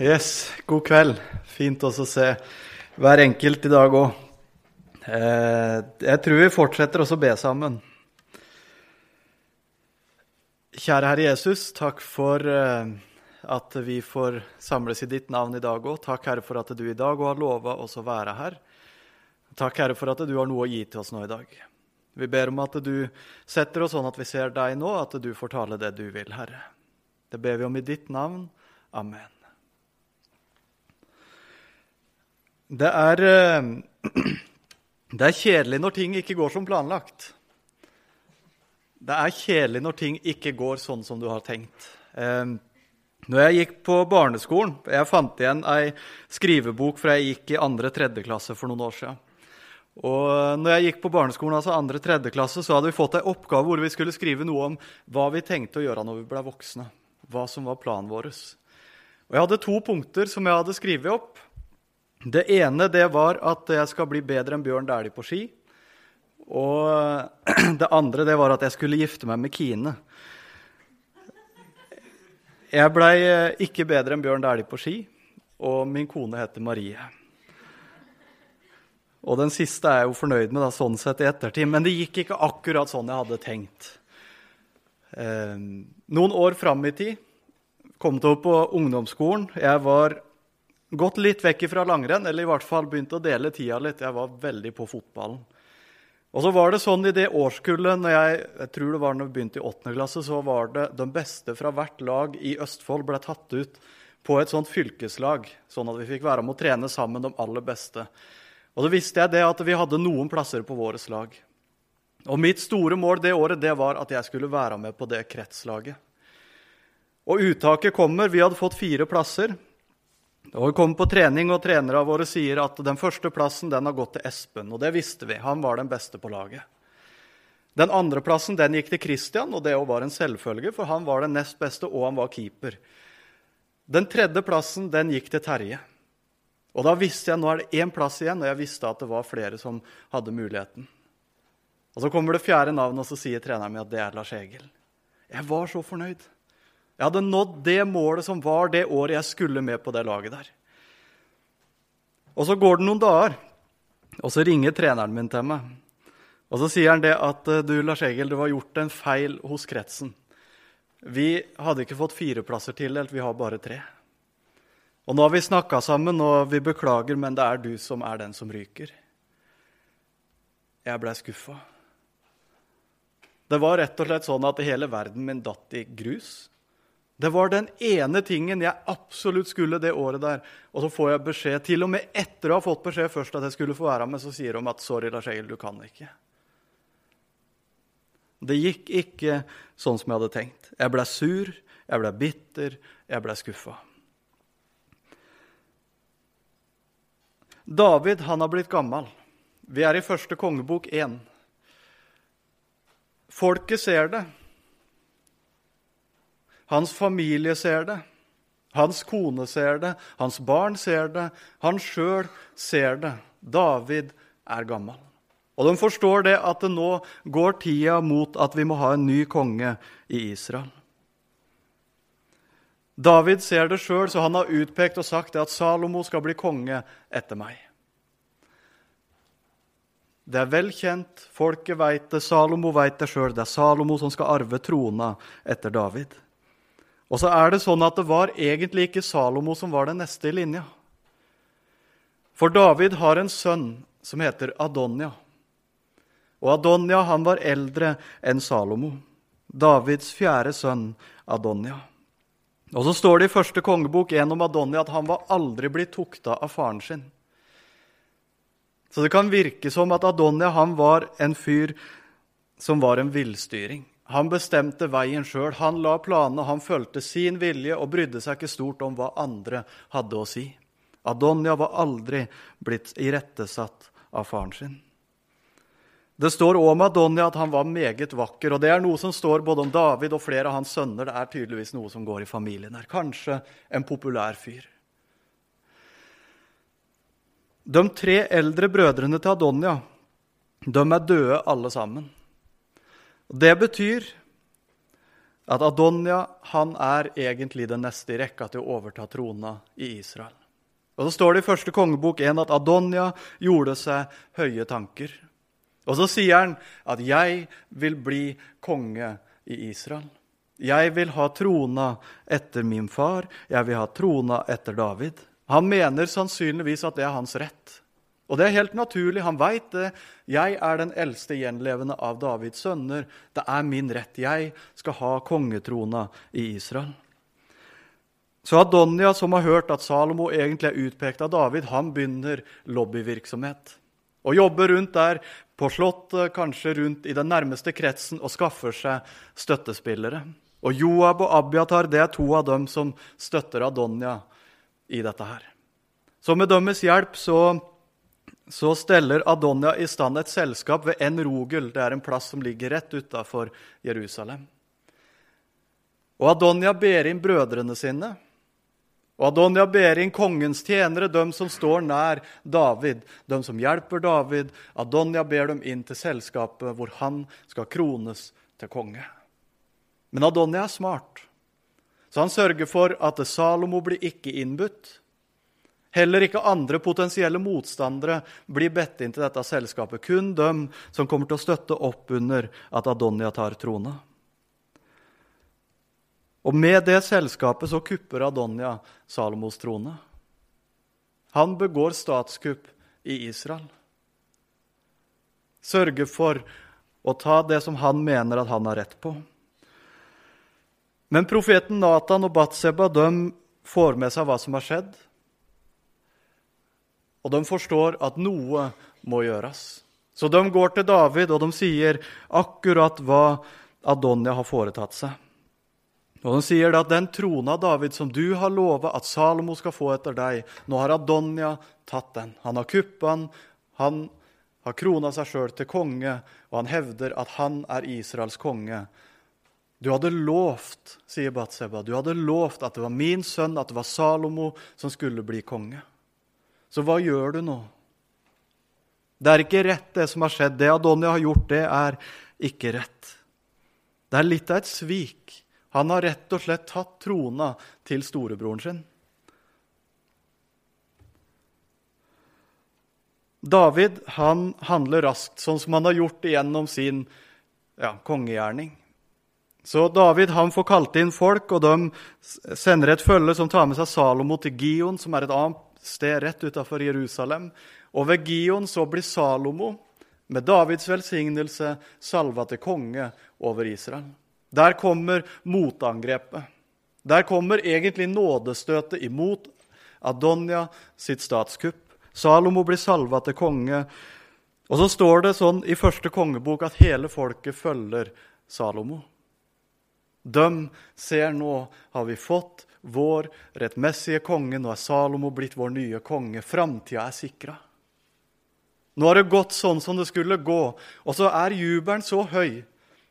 Yes, god kveld. Fint også å se hver enkelt i dag òg. Eh, jeg tror vi fortsetter også å be sammen. Kjære Herre Jesus, takk for eh, at vi får samles i ditt navn i dag òg. Takk, Herre, for at du i dag har lova oss å være her. Takk, Herre, for at du har noe å gi til oss nå i dag. Vi ber om at du setter oss sånn at vi ser deg nå, at du får tale det du vil, Herre. Det ber vi om i ditt navn. Amen. Det er, eh, det er kjedelig når ting ikke går som planlagt. Det er kjedelig når ting ikke går sånn som du har tenkt. Eh, når jeg gikk på barneskolen Jeg fant igjen ei skrivebok fra jeg gikk i andre-tredje klasse for noen år siden. Og når jeg gikk på barneskolen, altså andre-tredje klasse, så hadde vi fått ei oppgave hvor vi skulle skrive noe om hva vi tenkte å gjøre når vi ble voksne. Hva som var planen vår. Og Jeg hadde to punkter som jeg hadde skrevet opp. Det ene det var at jeg skal bli bedre enn Bjørn Dæhlie på ski. Og det andre det var at jeg skulle gifte meg med Kine. Jeg blei eh, ikke bedre enn Bjørn Dæhlie på ski, og min kone heter Marie. Og den siste er jeg jo fornøyd med, da, sånn sett i ettertid. Men det gikk ikke akkurat sånn jeg hadde tenkt. Eh, noen år fram i tid, kom til opp på ungdomsskolen. Jeg var gått litt vekk fra langrenn, eller i hvert fall begynt å dele tida litt. Jeg var veldig på fotballen. Og så var det sånn i det årskullet, når jeg, jeg tror det var når vi begynte i 8. klasse, så var det de beste fra hvert lag i Østfold ble tatt ut på et sånt fylkeslag, sånn at vi fikk være med å trene sammen de aller beste. Og så visste jeg det at vi hadde noen plasser på våre slag. Og mitt store mål det året det var at jeg skulle være med på det kretslaget. Og uttaket kommer. Vi hadde fått fire plasser. Og Vi kom på trening, og trenerne våre sier at den første plassen den har gått til Espen. Og det visste vi. Han var den beste på laget. Den andre plassen den gikk til Christian, og det var en selvfølge, for han var den nest beste, og han var keeper. Den tredje plassen den gikk til Terje. Og da visste jeg nå er det én plass igjen, og jeg visste at det var flere som hadde muligheten. Og Så kommer det fjerde navnet, og så sier treneren min at det er Lars Egil. Jeg var så fornøyd. Jeg hadde nådd det målet som var det året jeg skulle med på det laget der. Og så går det noen dager, og så ringer treneren min til meg. Og så sier han det at du, Lars Egil, du har gjort en feil hos kretsen. Vi hadde ikke fått fire plasser tildelt, vi har bare tre. Og nå har vi snakka sammen, og vi beklager, men det er du som er den som ryker. Jeg blei skuffa. Det var rett og slett sånn at hele verden min datt i grus. Det var den ene tingen jeg absolutt skulle det året der. Og så får jeg beskjed, til og med etter å ha fått beskjed først at jeg skulle få være med, så sier de at 'sorry, Lars Egil, du kan ikke'. Det gikk ikke sånn som jeg hadde tenkt. Jeg ble sur, jeg ble bitter, jeg ble skuffa. David han har blitt gammel. Vi er i første kongebok 1. Folket ser det. Hans familie ser det. Hans kone ser det. Hans barn ser det. Han sjøl ser det. David er gammel. Og de forstår det at det nå går tida mot at vi må ha en ny konge i Israel. David ser det sjøl, så han har utpekt og sagt at Salomo skal bli konge etter meg. Det er vel kjent, folket veit det, Salomo veit det sjøl. Det er Salomo som skal arve trona etter David. Og så er det sånn at det var egentlig ikke Salomo som var den neste i linja. For David har en sønn som heter Adonia. Og Adonia han var eldre enn Salomo. Davids fjerde sønn Adonia. Og så står det i første kongebok gjennom Adonia at han var aldri blitt tukta av faren sin. Så det kan virke som at Adonia han var en fyr som var en villstyring. Han bestemte veien sjøl. Han la planene, han fulgte sin vilje og brydde seg ikke stort om hva andre hadde å si. Adonia var aldri blitt irettesatt av faren sin. Det står òg om Adonia at han var meget vakker. og Det er noe som står både om David og flere av hans sønner. Det er tydeligvis noe som går i familien her. Kanskje en populær fyr. De tre eldre brødrene til Adonia de er døde alle sammen. Det betyr at Adonia han er egentlig den neste i rekka til å overta trona i Israel. Og Så står det i første kongebok 1 at Adonia gjorde seg høye tanker. Og så sier han at 'jeg vil bli konge i Israel'. Jeg vil ha trona etter min far, jeg vil ha trona etter David. Han mener sannsynligvis at det er hans rett. Og det er helt naturlig, han veit det. Jeg er den eldste gjenlevende av Davids sønner. Det er min rett. Jeg skal ha kongetrona i Israel. Så Adonia, som har hørt at Salomo egentlig er utpekt av David, han begynner lobbyvirksomhet. Og jobber rundt der på slottet, kanskje rundt i den nærmeste kretsen, og skaffer seg støttespillere. Og Joab og Abiatar det er to av dem som støtter Adonia i dette her. Så med deres hjelp så så steller Adonia i stand et selskap ved En Rogel. Det er en plass som ligger rett utafor Jerusalem. Og Adonia ber inn brødrene sine. Og Adonia ber inn kongens tjenere, de som står nær David, de som hjelper David. Adonia ber dem inn til selskapet hvor han skal krones til konge. Men Adonia er smart, så han sørger for at Salomo blir ikke innbudt. Heller ikke andre potensielle motstandere blir bedt inn til dette selskapet. Kun dem som kommer til å støtte opp under at Adonia tar trona. Og med det selskapet så kupper Adonia Salomos trone. Han begår statskupp i Israel. Sørger for å ta det som han mener at han har rett på. Men profeten Nathan og Batseba får med seg hva som har skjedd. Og de forstår at noe må gjøres. Så de går til David og de sier akkurat hva Adonia har foretatt seg. Og De sier at den trona David som du har lova at Salomo skal få etter deg, nå har Adonia tatt den. Han har kuppa den, han har krona seg sjøl til konge, og han hevder at han er Israels konge. Du hadde lovt, sier Batseba, du hadde lovt at det var min sønn, at det var Salomo, som skulle bli konge. Så hva gjør du nå? Det er ikke rett, det som har skjedd. Det Adonia har gjort, det er ikke rett. Det er litt av et svik. Han har rett og slett tatt trona til storebroren sin. David han handler raskt, sånn som han har gjort gjennom sin ja, kongegjerning. Så David han får kalt inn folk, og de sender et følge som tar med seg Salomo til Gion, som er et annet sted rett utafor Jerusalem. Og ved Gion så blir Salomo, med Davids velsignelse, salva til konge over Israel. Der kommer motangrepet. Der kommer egentlig nådestøtet imot Adonia sitt statskupp. Salomo blir salva til konge. Og så står det sånn i første kongebok at hele folket følger Salomo. Døm, ser nå har vi fått vår rettmessige konge. Nå er Salomo blitt vår nye konge. Framtida er sikra. Nå har det gått sånn som det skulle gå. Og så er jubelen så høy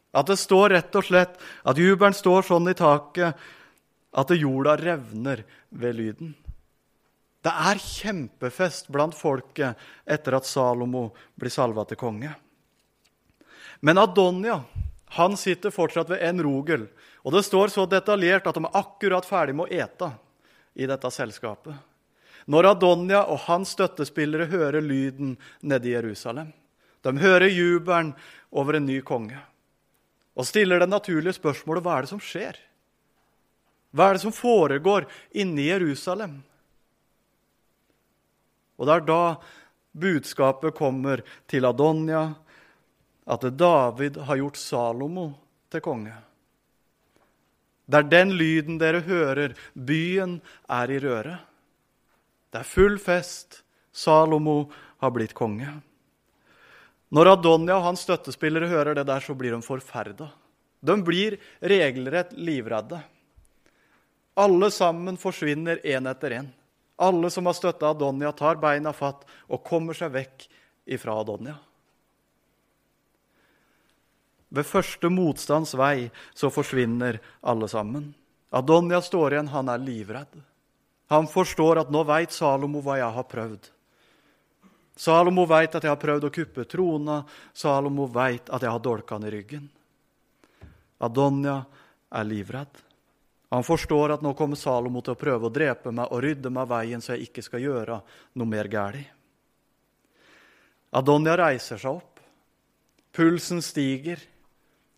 at det står rett og slett at jubelen står sånn i taket at jorda revner ved lyden. Det er kjempefest blant folket etter at Salomo blir salva til konge. Men Adonia han sitter fortsatt ved en rogel og det står så detaljert at de er akkurat ferdig med å ete i dette selskapet. Når Adonia og hans støttespillere hører lyden nede i Jerusalem. De hører jubelen over en ny konge og stiller det naturlige spørsmålet hva er det som skjer? Hva er det som foregår inne i Jerusalem? Og det er da budskapet kommer til Adonia, at David har gjort Salomo til konge. Det er den lyden dere hører. Byen er i røre. Det er full fest. Salomo har blitt konge. Når Adonia og hans støttespillere hører det der, så blir de forferda. De blir regelrett livredde. Alle sammen forsvinner én etter én. Alle som har støtta Adonia, tar beina fatt og kommer seg vekk ifra Adonia. Ved første motstands vei så forsvinner alle sammen. Adonia står igjen, han er livredd. Han forstår at nå veit Salomo hva jeg har prøvd. Salomo veit at jeg har prøvd å kuppe trona. Salomo veit at jeg har dolka han i ryggen. Adonia er livredd. Han forstår at nå kommer Salomo til å prøve å drepe meg og rydde meg veien så jeg ikke skal gjøre noe mer galt. Adonia reiser seg opp. Pulsen stiger.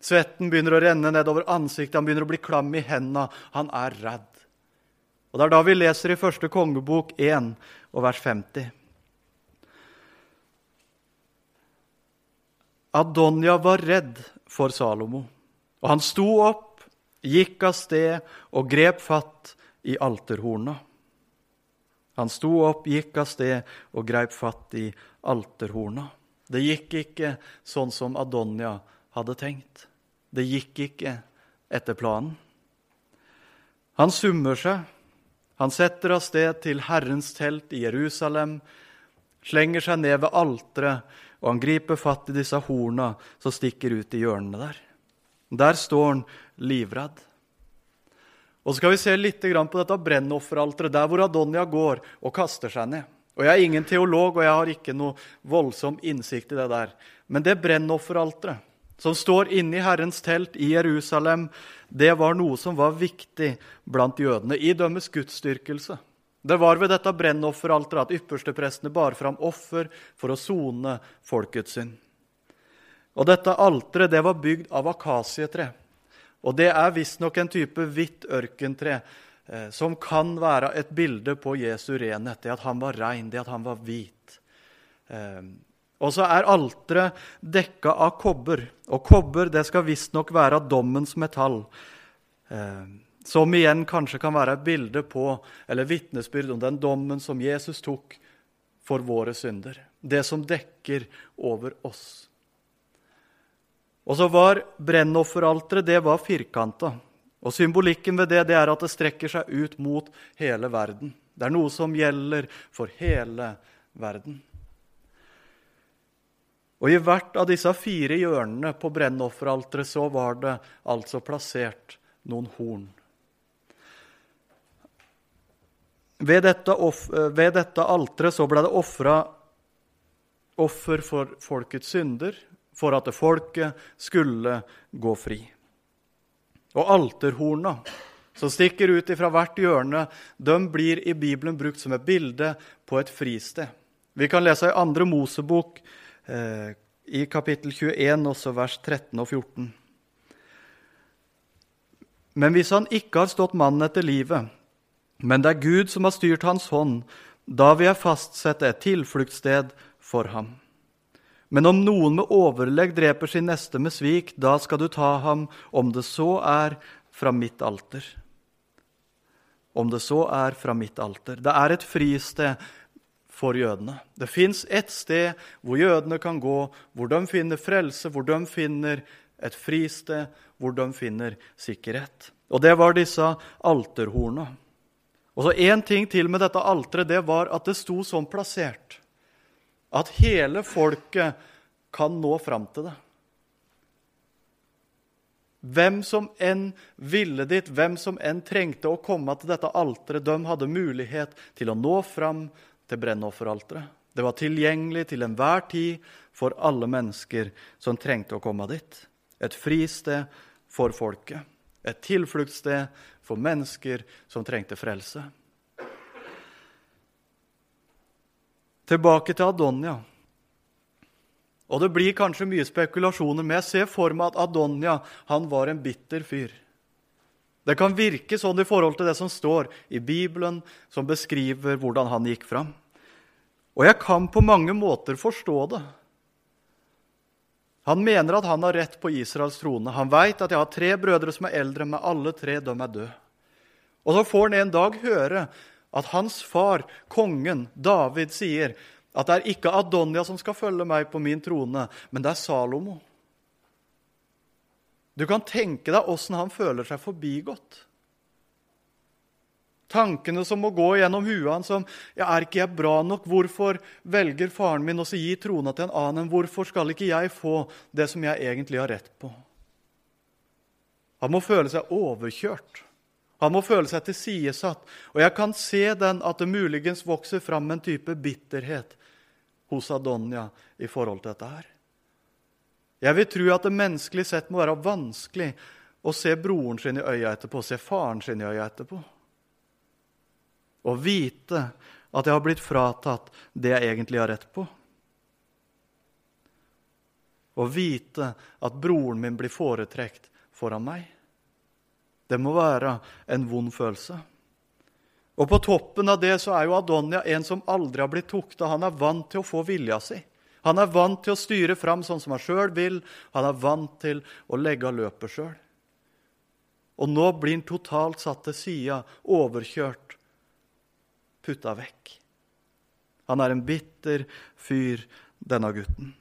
Svetten begynner å renne nedover ansiktet, han begynner å bli klam i hendene. Han er redd. Og Det er da vi leser i første kongebok 1 og vers 50. Adonia var redd for Salomo, og han sto opp, gikk av sted og grep fatt i alterhorna. Han sto opp, gikk av sted og greip fatt i alterhorna. Det gikk ikke sånn som Adonia hadde tenkt. Det gikk ikke etter planen. Han summer seg. Han setter av sted til Herrens telt i Jerusalem, slenger seg ned ved alteret, og han griper fatt i disse horna som stikker ut i hjørnene der. Der står han livredd. Og så skal vi se litt på dette brennofferalteret, der hvor Adonia går og kaster seg ned. Og Jeg er ingen teolog, og jeg har ikke noe voldsom innsikt i det der. Men det brennofferalteret som står inne i Herrens telt i Jerusalem, det var noe som var viktig blant jødene i dømmes gudsdyrkelse. Det var ved dette brennofferalteret at yppersteprestene bar fram offer for å sone folkets synd. Og dette alteret det var bygd av akasietre. Og det er visstnok en type hvitt ørkentre eh, som kan være et bilde på Jesu renhet, det at han var rein, det at han var hvit. Eh, og så er alteret dekka av kobber, og kobber det skal visstnok være dommens metall. Eh, som igjen kanskje kan være et bilde på, eller vitnesbyrd om den dommen som Jesus tok for våre synder. Det som dekker over oss. Og så var brennofferalteret det var firkanta. Og Symbolikken ved det, det er at det strekker seg ut mot hele verden. Det er noe som gjelder for hele verden. Og I hvert av disse fire hjørnene på brennofferalteret så var det altså plassert noen horn. Ved dette, ved dette alteret så ble det ofra offer for folkets synder, for at folket skulle gå fri. Og alterhorna, som stikker ut fra hvert hjørne, de blir i Bibelen brukt som et bilde på et fristed. Vi kan lese i andre Mosebok, i kapittel 21, også vers 13 og 14. Men hvis han ikke har stått mannen etter livet, men det er Gud som har styrt hans hånd, da vil jeg fastsette et tilfluktssted for ham. Men om noen med overlegg dreper sin neste med svik, da skal du ta ham, om det så er fra mitt alter. Om det så er fra mitt alter. Det er et fristed for jødene. Det fins ett sted hvor jødene kan gå, hvor de finner frelse, hvor de finner et fristed, hvor de finner sikkerhet. Og det var disse alterhorna. Og så Én ting til med dette alteret, det var at det sto sånn plassert at hele folket kan nå fram til det. Hvem som enn ville dit, hvem som enn trengte å komme til dette alteret, de hadde mulighet til å nå fram til brennofferalteret. Det var tilgjengelig til enhver tid for alle mennesker som trengte å komme dit. Et fristed for folket. Et tilfluktssted for mennesker som trengte frelse. Tilbake til Adonia. Og det blir kanskje mye spekulasjoner, men jeg ser for meg at Adonia han var en bitter fyr. Det kan virke sånn i forhold til det som står i Bibelen, som beskriver hvordan han gikk fram. Og jeg kan på mange måter forstå det. Han mener at han har rett på Israels trone. Han veit at jeg har tre brødre som er eldre, men alle tre de er døde. Og så får han en dag høre at hans far, kongen, David, sier at det er ikke Adonia som skal følge meg på min trone, men det er Salomo. Du kan tenke deg åssen han føler seg forbigått. Tankene som må gå gjennom huet hans om ja, er ikke jeg bra nok? Hvorfor velger faren min å gi trona til en annen? Hvorfor skal ikke jeg få det som jeg egentlig har rett på? Han må føle seg overkjørt. Han må føle seg tilsidesatt. Og jeg kan se den at det muligens vokser fram en type bitterhet hos Adonia i forhold til dette her. Jeg vil tro at det menneskelig sett må være vanskelig å se broren sin i øya etterpå, se faren sin i øya etterpå. Og vite at jeg har blitt fratatt det jeg egentlig har rett på. Å vite at broren min blir foretrekt foran meg. Det må være en vond følelse. Og på toppen av det så er jo Adonja en som aldri har blitt tukta. Han er vant til å få vilja si. Han er vant til å styre fram sånn som han sjøl vil. Han er vant til å legge av løpet sjøl. Og nå blir han totalt satt til sida, overkjørt, putta vekk. Han er en bitter fyr, denne gutten.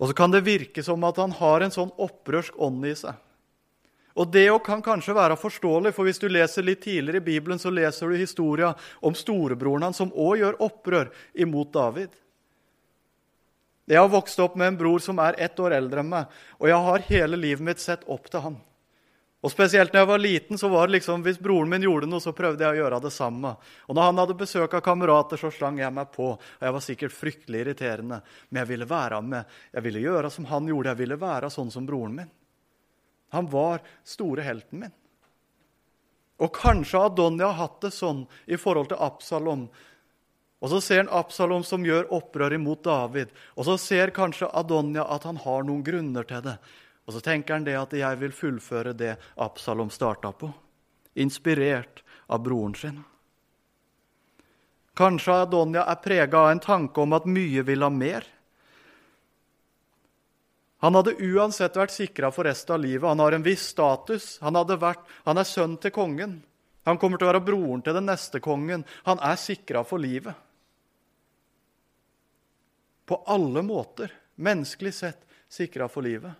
Og så kan det virke som at han har en sånn opprørsk ånd i seg. Og det kan kanskje være forståelig, for hvis du leser litt tidligere i Bibelen, så leser du historia om storebroren hans, som òg gjør opprør imot David. Jeg har vokst opp med en bror som er ett år eldre enn meg, og jeg har hele livet mitt sett opp til han. Og Spesielt når jeg var liten, så var det liksom, hvis broren min gjorde noe, så prøvde jeg å gjøre det samme. Og når han hadde besøk av kamerater, så slang jeg meg på. Og jeg var sikkert fryktelig irriterende, men jeg ville være med. Jeg ville gjøre som han gjorde. Jeg ville være sånn som broren min. Han var store helten min. Og kanskje Adonja har hatt det sånn i forhold til Absalom. Og så ser han Absalom som gjør opprør imot David. Og så ser kanskje Adonja at han har noen grunner til det. Og så tenker han det at jeg vil fullføre det Absalom starta på. Inspirert av broren sin. Kanskje Adonja er prega av en tanke om at mye vil ha mer. Han hadde uansett vært sikra for resten av livet. Han har en viss status. Han, vært, han, er sønn til kongen. Han kommer til å være broren til den neste kongen. Han er sikra for livet. På alle måter, menneskelig sett, sikra for livet.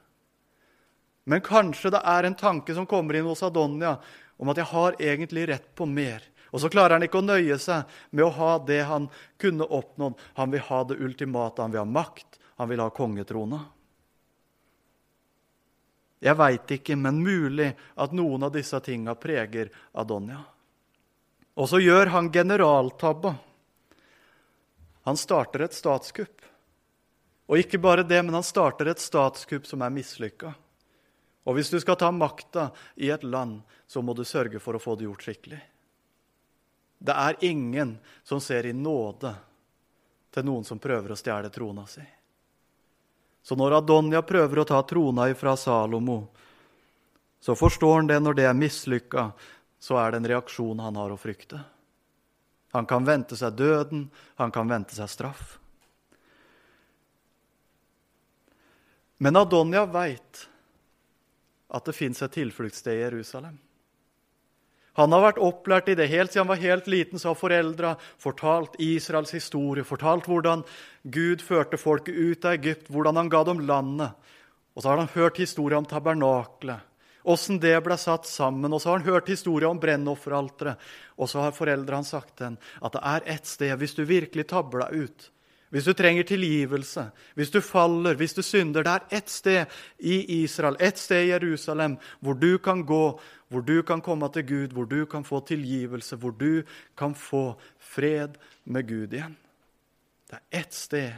Men kanskje det er en tanke som kommer inn hos Adonja om at jeg har egentlig rett på mer. Og så klarer han ikke å nøye seg med å ha det han kunne oppnådd. Han vil ha det ultimate. Han vil ha makt. Han vil ha kongetrona. Jeg veit ikke, men mulig at noen av disse tinga preger Adonja. Og så gjør han generaltabba. Han starter et statskupp. Og ikke bare det, men han starter et statskupp som er mislykka. Og hvis du skal ta makta i et land, så må du sørge for å få det gjort skikkelig. Det er ingen som ser i nåde til noen som prøver å stjele trona si. Så når Adonja prøver å ta trona ifra Salomo, så forstår han det når det er mislykka, så er det en reaksjon han har å frykte. Han kan vente seg døden, han kan vente seg straff. Men Adonja veit at det fins et tilfluktssted i Jerusalem. Han har vært opplært i det. Helt siden han var helt liten, så har foreldra fortalt Israels historie, fortalt hvordan Gud førte folket ut av Egypt, hvordan han ga dem landet. Og så har han hørt historien om tabernaklet, åssen det ble satt sammen. Og så har han hørt historien om brennofferalteret. Og så har foreldrene sagt til ham at det er ett sted, hvis du virkelig tabler deg ut, hvis du trenger tilgivelse, hvis du faller, hvis du synder Det er ett sted i Israel, ett sted i Jerusalem, hvor du kan gå hvor du kan komme til Gud, hvor du kan få tilgivelse, hvor du kan få fred med Gud igjen. Det er ett sted.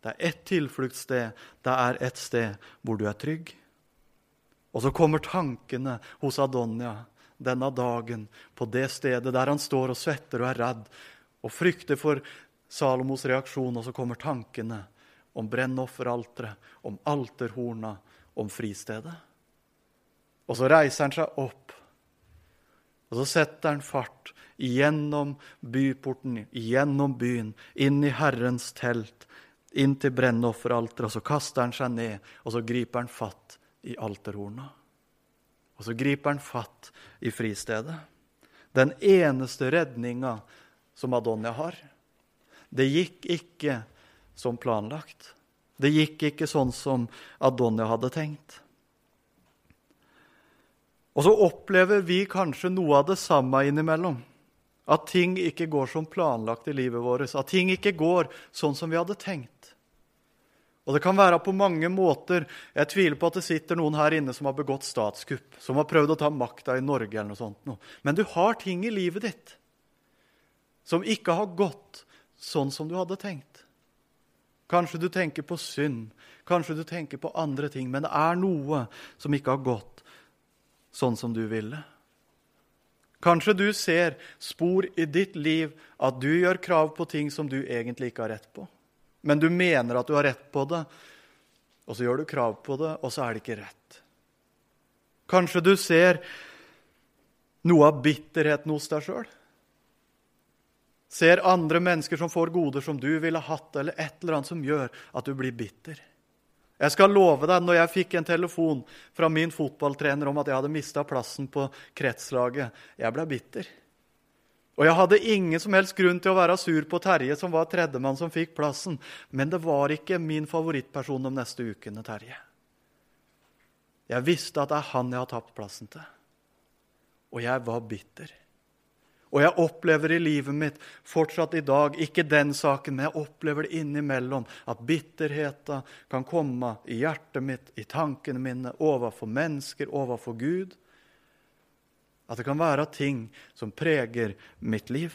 Det er ett tilfluktssted. Det er ett sted hvor du er trygg. Og så kommer tankene hos Adonja denne dagen på det stedet der han står og svetter og er redd og frykter for Salomos reaksjon, og så kommer tankene om brennofferalteret, om alterhorna, om fristedet. Og så reiser han seg opp, og så setter han fart gjennom byporten, gjennom byen, inn i Herrens telt, inn til brennofferalteret, og så kaster han seg ned, og så griper han fatt i alterhorna. Og så griper han fatt i fristedet. Den eneste redninga som Adonja har. Det gikk ikke som planlagt. Det gikk ikke sånn som Adonja hadde tenkt. Og så opplever vi kanskje noe av det samme innimellom. At ting ikke går som planlagt i livet vårt. At ting ikke går sånn som vi hadde tenkt. Og det kan være på mange måter. Jeg tviler på at det sitter noen her inne som har begått statskupp, som har prøvd å ta makta i Norge eller noe sånt. Men du har ting i livet ditt som ikke har gått sånn som du hadde tenkt. Kanskje du tenker på synd, kanskje du tenker på andre ting, men det er noe som ikke har gått sånn som du ville. Kanskje du ser spor i ditt liv at du gjør krav på ting som du egentlig ikke har rett på. Men du mener at du har rett på det, og så gjør du krav på det, og så er det ikke rett. Kanskje du ser noe av bitterheten hos deg sjøl ser andre mennesker som får goder som du ville hatt, eller et eller annet som gjør at du blir bitter. Jeg skal love deg, når jeg fikk en telefon fra min fotballtrener om at jeg hadde mista plassen på kretslaget, jeg ble bitter. Og jeg hadde ingen som helst grunn til å være sur på Terje, som var tredjemann som fikk plassen. Men det var ikke min favorittperson de neste ukene, Terje. Jeg visste at det er han jeg har tapt plassen til. Og jeg var bitter. Og jeg opplever i livet mitt fortsatt i dag ikke den saken, men jeg opplever det innimellom at bitterheten kan komme i hjertet mitt, i tankene mine, overfor mennesker, overfor Gud. At det kan være ting som preger mitt liv.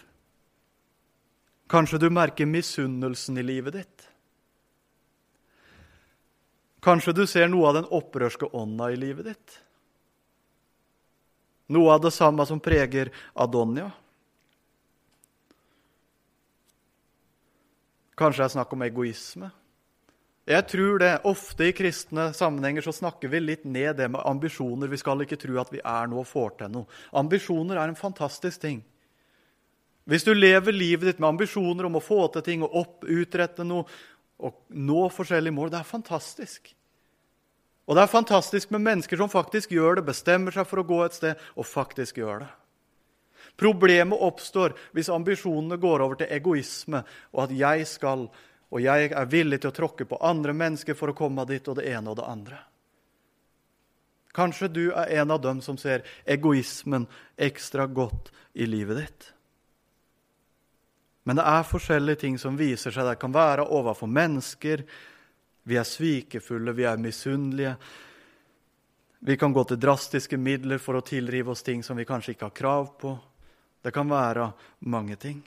Kanskje du merker misunnelsen i livet ditt. Kanskje du ser noe av den opprørske ånda i livet ditt. Noe av det samme som preger Adonia. Kanskje det er snakk om egoisme. Jeg tror det. Ofte i kristne sammenhenger så snakker vi litt ned det med ambisjoner. Vi skal ikke tro at vi er noe og får til noe. Ambisjoner er en fantastisk ting. Hvis du lever livet ditt med ambisjoner om å få til ting og opp, utrette noe og nå forskjellige mål, det er fantastisk. Og det er fantastisk med mennesker som faktisk gjør det, bestemmer seg for å gå et sted og faktisk gjør det. Problemet oppstår hvis ambisjonene går over til egoisme, og at jeg skal, og jeg er villig til å tråkke på andre mennesker for å komme dit, og det ene og det andre. Kanskje du er en av dem som ser egoismen ekstra godt i livet ditt. Men det er forskjellige ting som viser seg. Det kan være overfor mennesker. Vi er svikefulle, vi er misunnelige. Vi kan gå til drastiske midler for å tilrive oss ting som vi kanskje ikke har krav på. Det kan være mange ting.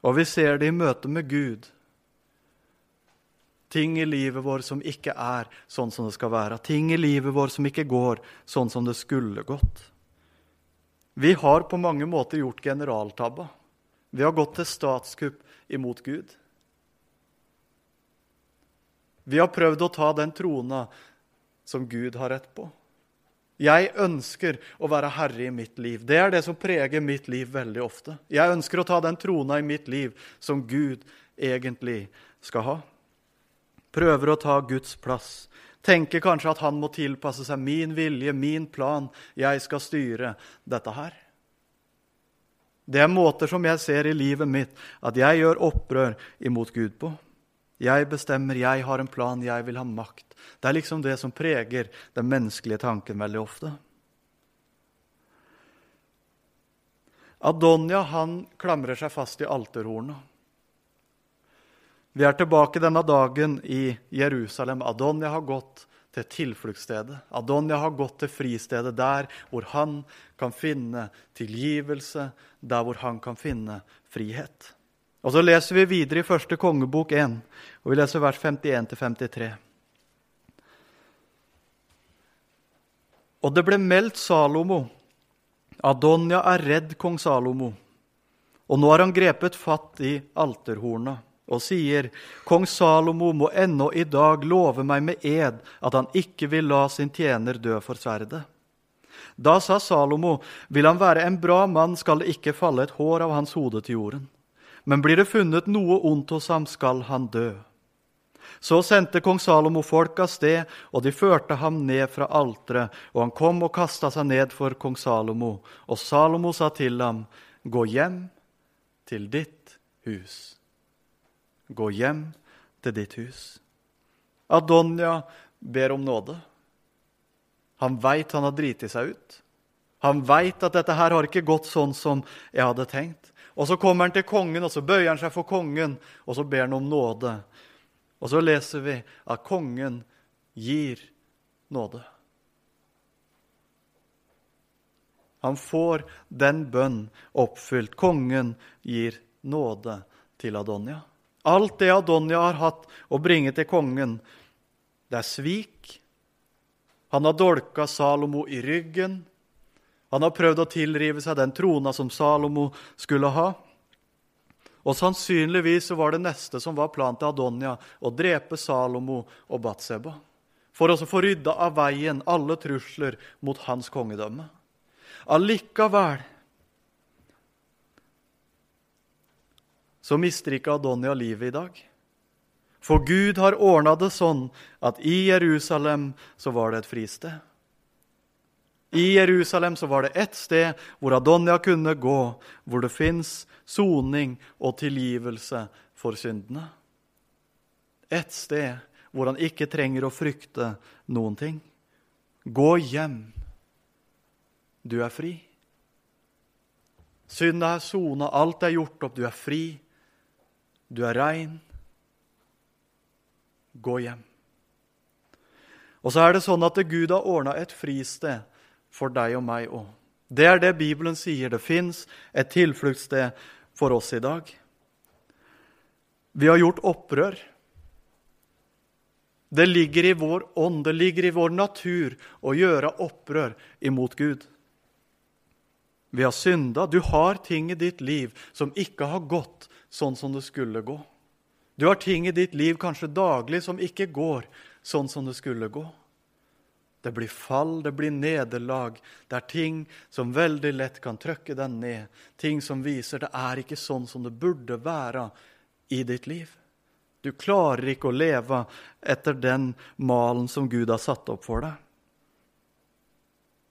Og vi ser det i møte med Gud. Ting i livet vårt som ikke er sånn som det skal være. Ting i livet vårt som ikke går sånn som det skulle gått. Vi har på mange måter gjort generaltabba. Vi har gått til statskupp imot Gud. Vi har prøvd å ta den trona som Gud har rett på. Jeg ønsker å være herre i mitt liv. Det er det som preger mitt liv veldig ofte. Jeg ønsker å ta den trona i mitt liv som Gud egentlig skal ha. Prøver å ta Guds plass. Tenker kanskje at han må tilpasse seg min vilje, min plan. Jeg skal styre dette her. Det er måter som jeg ser i livet mitt at jeg gjør opprør imot Gud på. Jeg bestemmer, jeg har en plan, jeg vil ha makt. Det er liksom det som preger den menneskelige tanken veldig ofte. Adonia han klamrer seg fast i alterhornet. Vi er tilbake denne dagen i Jerusalem. Adonia har gått til tilfluktsstedet. Adonia har gått til fristedet, der hvor han kan finne tilgivelse, der hvor han kan finne frihet. Og Så leser vi videre i første kongebok 1, og vi leser vers 51-53. Og det ble meldt Salomo. Adonia er redd kong Salomo. Og nå har han grepet fatt i alterhorna og sier, Kong Salomo må ennå i dag love meg med ed at han ikke vil la sin tjener dø for sverdet. Da sa Salomo, vil han være en bra mann, skal det ikke falle et hår av hans hode til jorden men blir det funnet noe ondt hos ham, skal han dø. Så sendte kong Salomo folk av sted, og de førte ham ned fra alteret, og han kom og kasta seg ned for kong Salomo. Og Salomo sa til ham, Gå hjem til ditt hus. Gå hjem til ditt hus. Adonia ber om nåde. Han veit han har driti seg ut. Han veit at dette her har ikke gått sånn som jeg hadde tenkt. Og så kommer han til kongen, og så bøyer han seg for kongen, og så ber han om nåde. Og så leser vi at kongen gir nåde. Han får den bønn oppfylt. Kongen gir nåde til Adonia. Alt det Adonja har hatt å bringe til kongen, det er svik. Han har dolka Salomo i ryggen. Han har prøvd å tilrive seg den trona som Salomo skulle ha. Og sannsynligvis var det neste som var planen til Adonia, å drepe Salomo og Batseba, for å få rydda av veien alle trusler mot hans kongedømme. Allikevel så mister ikke Adonia livet i dag. For Gud har ordna det sånn at i Jerusalem så var det et fristed. I Jerusalem så var det ett sted hvor Adonja kunne gå, hvor det fins soning og tilgivelse for syndene. Et sted hvor han ikke trenger å frykte noen ting. Gå hjem. Du er fri. Synda er sona, alt er gjort opp, du er fri. Du er rein. Gå hjem. Og så er det sånn at Gud har ordna et fristed for deg og meg òg. Det er det Bibelen sier. Det fins et tilfluktssted for oss i dag. Vi har gjort opprør. Det ligger i vår ånd, det ligger i vår natur å gjøre opprør imot Gud. Vi har synda. Du har ting i ditt liv som ikke har gått sånn som det skulle gå. Du har ting i ditt liv kanskje daglig som ikke går sånn som det skulle gå. Det blir fall, det blir nederlag. Det er ting som veldig lett kan trykke deg ned. Ting som viser det er ikke sånn som det burde være i ditt liv. Du klarer ikke å leve etter den malen som Gud har satt opp for deg.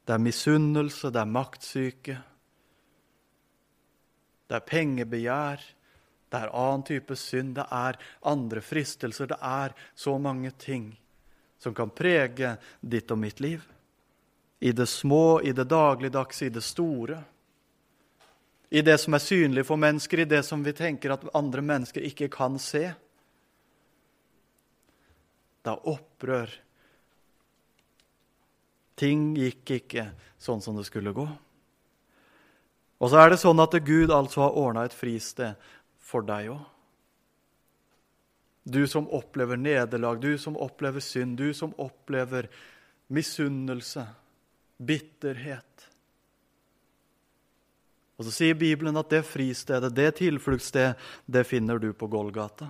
Det er misunnelse, det er maktsyke, det er pengebegjær, det er annen type synd, det er andre fristelser. Det er så mange ting som kan prege ditt og mitt liv. I det små, i det dagligdagse, i det store. I det som er synlig for mennesker, i det som vi tenker at andre mennesker ikke kan se. Er opprør. Ting gikk ikke sånn som det skulle gå. Og så er det sånn at Gud altså har ordna et fristed for deg òg. Du som opplever nederlag, du som opplever synd, du som opplever misunnelse, bitterhet. Og Så sier Bibelen at det fristedet, det tilfluktssted, det finner du på Golgata.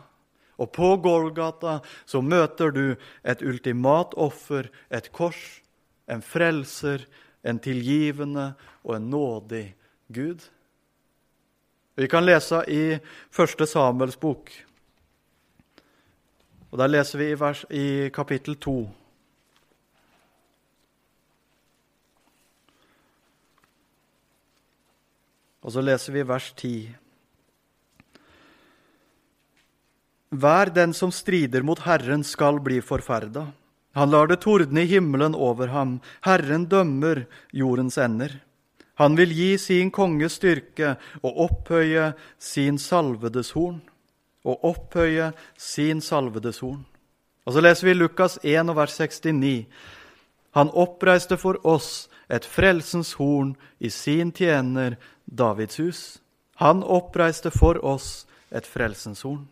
Og på Golgata så møter du et ultimat offer, et kors, en frelser, en tilgivende og en nådig Gud. Vi kan lese i første Samuels bok. Og Der leser vi i, vers, i kapittel 2. Og så leser vi vers 10. Hver den som strider mot Herren, skal bli forferda. Han lar det tordne i himmelen over ham. Herren dømmer jordens ender. Han vil gi sin konge styrke og opphøye sin salvedes horn. Og opphøye sin salvedes horn. Og så leser vi Lukas 1, vers 69. Han oppreiste for oss et frelsens horn i sin tjener Davids hus. Han oppreiste for oss et frelsens horn.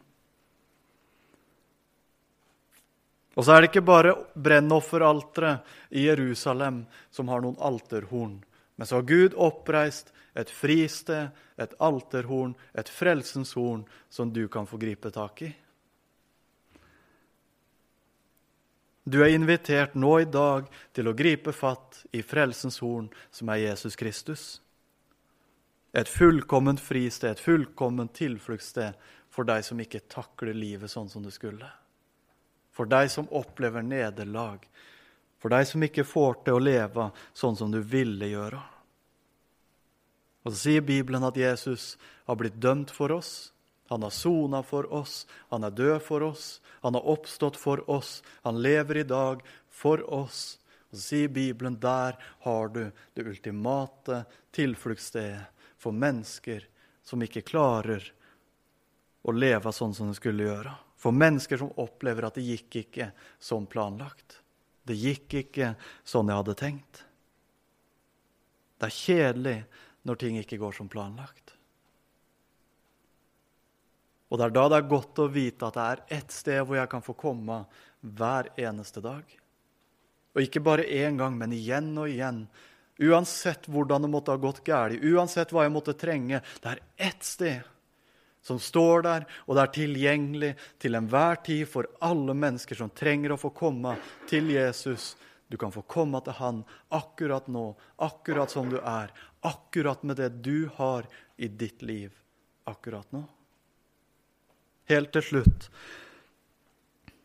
Og så er det ikke bare brennofferalteret i Jerusalem som har noen alterhorn. Men så har Gud oppreist et fristed, et alterhorn, et frelsens horn, som du kan få gripe tak i. Du er invitert nå i dag til å gripe fatt i frelsens horn, som er Jesus Kristus. Et fullkomment fristed, et fullkomment tilfluktssted for deg som ikke takler livet sånn som det skulle. For deg som opplever nederlag, for deg som ikke får til å leve sånn som du ville gjøre. Og Så sier Bibelen at Jesus har blitt dømt for oss. Han har sona for oss, han er død for oss, han har oppstått for oss, han lever i dag for oss. Og Så sier Bibelen der har du det ultimate tilfluktsstedet for mennesker som ikke klarer å leve sånn som de skulle gjøre. For mennesker som opplever at det gikk ikke som planlagt. Det gikk ikke sånn jeg hadde tenkt. Det er kjedelig når ting ikke går som planlagt. Og det er da det er godt å vite at det er ett sted hvor jeg kan få komme hver eneste dag. Og ikke bare én gang, men igjen og igjen. Uansett hvordan det måtte ha gått galt, uansett hva jeg måtte trenge. Det er ett sted som står der, og det er tilgjengelig til enhver tid for alle mennesker som trenger å få komme til Jesus. Du kan få komme til Han akkurat nå, akkurat som du er, akkurat med det du har i ditt liv akkurat nå. Helt til slutt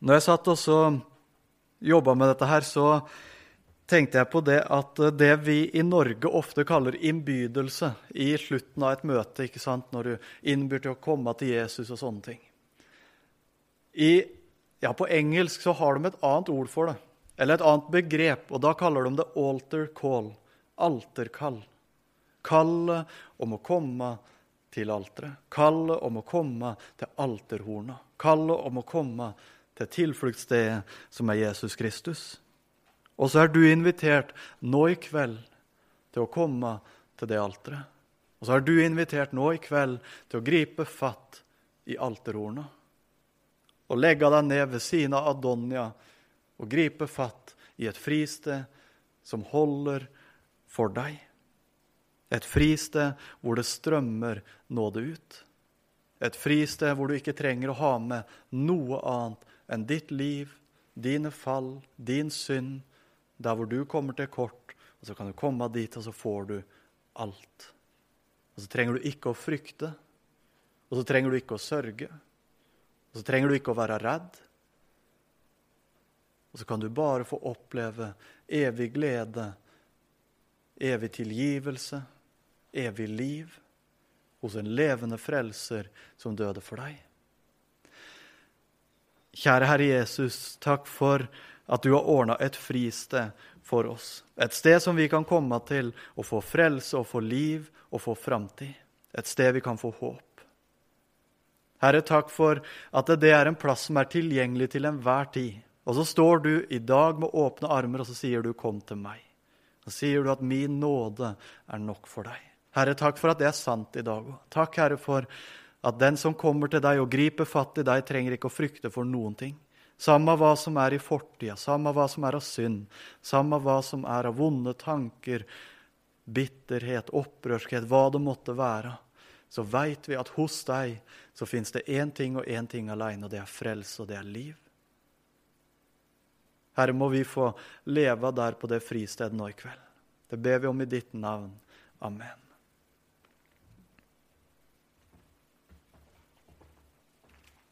Når jeg satt og jobba med dette her, så tenkte jeg på det at det vi i Norge ofte kaller innbydelse i slutten av et møte, ikke sant, når du innbyr til å komme til Jesus og sånne ting I, ja, På engelsk så har de et annet ord for det, eller et annet begrep, og da kaller de det alter call. Alterkall. Kallet om å komme til alteret. Kallet om å komme til alterhorna. Kallet om å komme til tilfluktsstedet som er Jesus Kristus. Og så er du invitert nå i kveld til å komme til det alteret. Og så er du invitert nå i kveld til å gripe fatt i alterordene og legge deg ned ved siden av Adonia og gripe fatt i et fristed som holder for deg. Et fristed hvor det strømmer nåde ut. Et fristed hvor du ikke trenger å ha med noe annet enn ditt liv, dine fall, din synd, der hvor du kommer til kort, og så kan du komme dit, og så får du alt. Og så trenger du ikke å frykte, og så trenger du ikke å sørge, og så trenger du ikke å være redd. Og så kan du bare få oppleve evig glede, evig tilgivelse, evig liv hos en levende frelser som døde for deg. Kjære Herre Jesus, takk for at du har ordna et fristed for oss. Et sted som vi kan komme til og få frelse og få liv og få framtid. Et sted vi kan få håp. Herre, takk for at det er en plass som er tilgjengelig til enhver tid. Og så står du i dag med åpne armer, og så sier du 'kom til meg'. Så sier du at 'min nåde er nok for deg'. Herre, takk for at det er sant i dag òg. Takk, Herre, for at den som kommer til deg og griper fatt i deg, trenger ikke å frykte for noen ting. Samme hva som er i fortida, samme hva som er av synd, samme hva som er av vonde tanker, bitterhet, opprørskhet, hva det måtte være, så veit vi at hos deg så fins det én ting og én ting alene, og det er frelse, og det er liv. Herre, må vi få leve der på det fristedet nå i kveld. Det ber vi om i ditt navn. Amen.